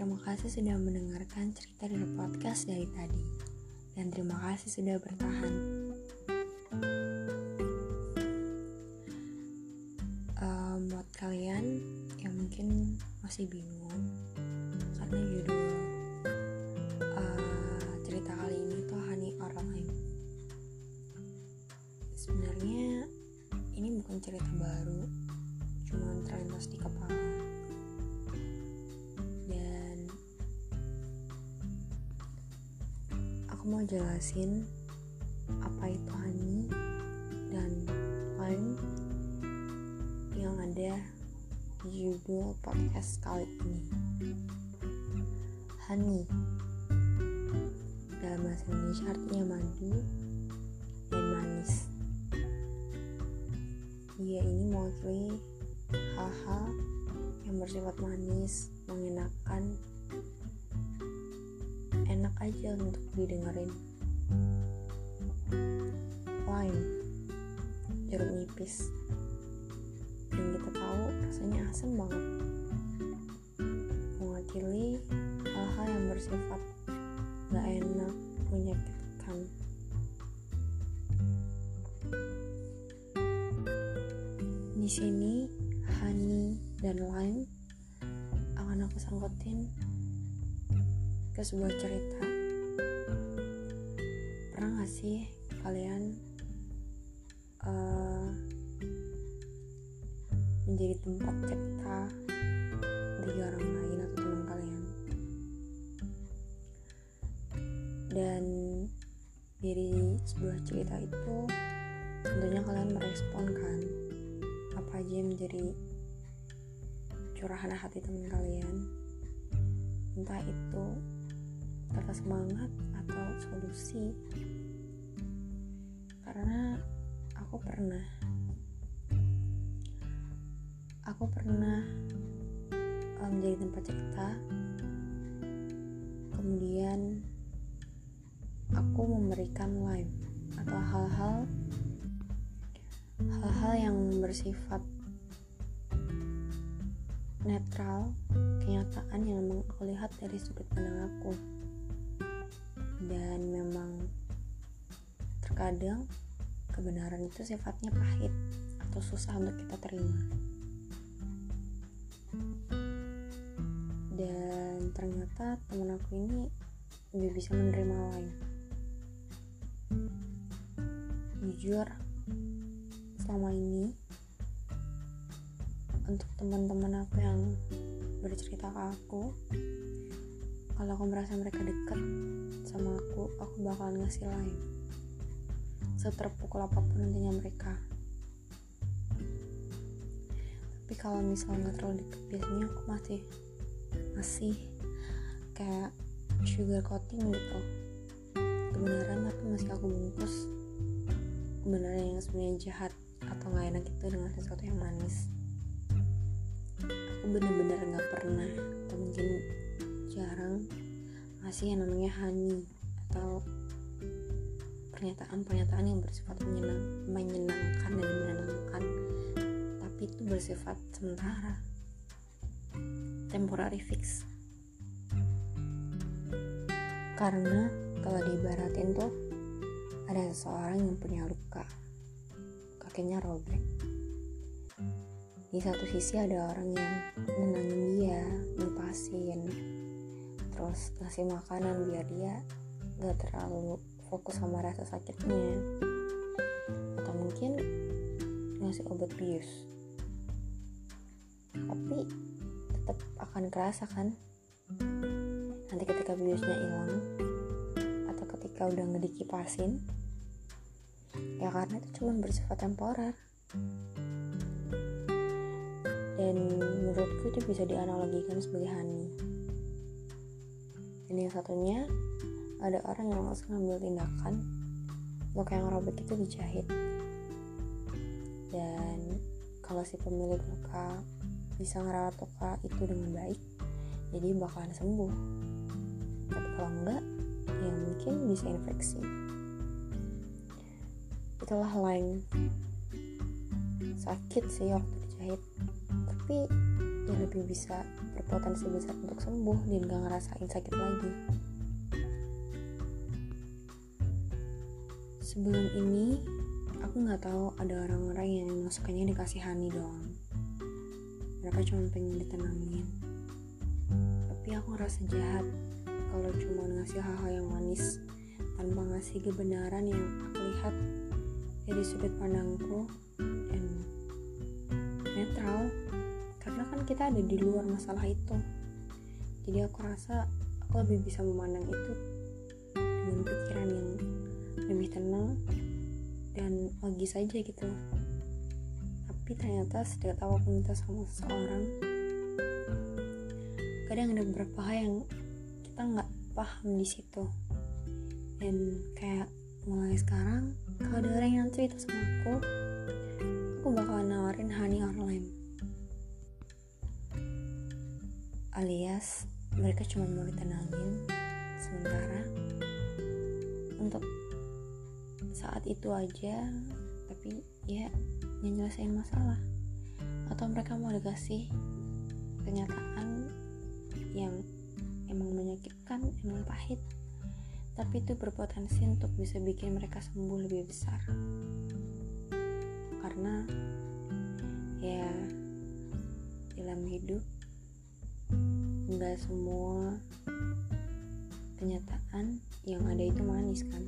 Terima kasih sudah mendengarkan cerita dari podcast dari tadi. Dan terima kasih sudah bertahan. Um, buat kalian yang mungkin masih bingung karena judul uh, cerita kali ini tuh Honey or Lime. Sebenarnya ini bukan cerita baru, cuma terlintas di kepala. Aku mau jelasin apa itu honey dan lime yang ada judul podcast kali ini. Honey dalam bahasa Indonesia artinya madu dan manis. Dia ini mewakili hal-hal yang bersifat manis, mengenakan, enak aja untuk didengerin. Lime, jeruk nipis, dan kita tahu rasanya asam banget. Mewakili hal-hal yang bersifat gak enak, menyakitkan. Di sini, honey dan lime akan aku sangkutin ke sebuah cerita. Pernah gak sih kalian uh, menjadi tempat cerita bagi orang lain atau teman kalian? Dan dari sebuah cerita itu tentunya kalian merespon kan apa aja yang menjadi curahan hati teman kalian entah itu kata semangat atau solusi. Karena aku pernah aku pernah um, menjadi tempat cerita. Kemudian aku memberikan live atau hal-hal hal-hal yang bersifat netral kenyataan yang memang aku lihat dari sudut pandang aku dan memang terkadang kebenaran itu sifatnya pahit atau susah untuk kita terima. Dan ternyata temen aku ini lebih bisa menerima lain. Jujur selama ini untuk teman-teman aku yang bercerita ke aku kalau aku merasa mereka dekat sama aku aku bakalan ngasih lain. Seterpukul apa pun nantinya mereka. Tapi kalau misalnya nggak terlalu deket biasanya aku masih masih kayak sugar coating gitu. Kebenaran tapi masih aku bungkus. Kebenaran yang sebenarnya jahat atau nggak enak itu dengan sesuatu yang manis. Aku bener-bener nggak pernah atau mungkin jarang. Ngasih yang namanya honey atau pernyataan-pernyataan yang bersifat menyenang, menyenangkan dan menenangkan tapi itu bersifat sementara temporary fix. Karena kalau diibaratin tuh ada seseorang yang punya luka kakinya robek. Di satu sisi ada orang yang nenangin dia ngepasin terus ngasih makanan biar dia gak terlalu fokus sama rasa sakitnya. Atau mungkin ngasih obat bius. Tapi tetap akan kerasa kan? Nanti ketika biusnya hilang atau ketika udah nggak dikipasin ya karena itu cuma bersifat temporer. Dan menurutku itu bisa dianalogikan sebagai honey dan yang satunya ada orang yang langsung ngambil tindakan luka yang robek itu dijahit. Dan kalau si pemilik luka bisa ngerawat luka itu dengan baik jadi bakalan sembuh. Tapi kalau enggak ya mungkin bisa infeksi. Itulah lain. Sakit sih waktu dijahit. Tapi lebih bisa berpotensi besar untuk sembuh dan gak ngerasain sakit lagi. Sebelum ini aku nggak tahu ada orang-orang yang masukannya dikasihani doang mereka cuma pengen ditenangin. Tapi aku ngerasa jahat kalau cuma ngasih hal-hal yang manis tanpa ngasih kebenaran yang aku lihat dari sudut pandangku dan netral karena kan kita ada di luar masalah itu. Jadi aku rasa aku lebih bisa memandang itu dengan pikiran yang lebih tenang dan logis saja gitu. Tapi ternyata setiap apa pun kita sama seseorang kadang ada beberapa hal yang kita nggak paham di situ. Dan kayak mulai sekarang kalau ada orang yang cerita sama aku aku bakal nawarin honey or alias mereka cuma mau ditenangin sementara. Untuk saat itu aja tapi ya nyelesain masalah. Atau mereka mau dikasih kenyataan yang emang menyakitkan emang pahit. Tapi itu berpotensi untuk bisa bikin mereka sembuh lebih besar. Karena ya dalam hidup nggak semua kenyataan yang ada itu manis kan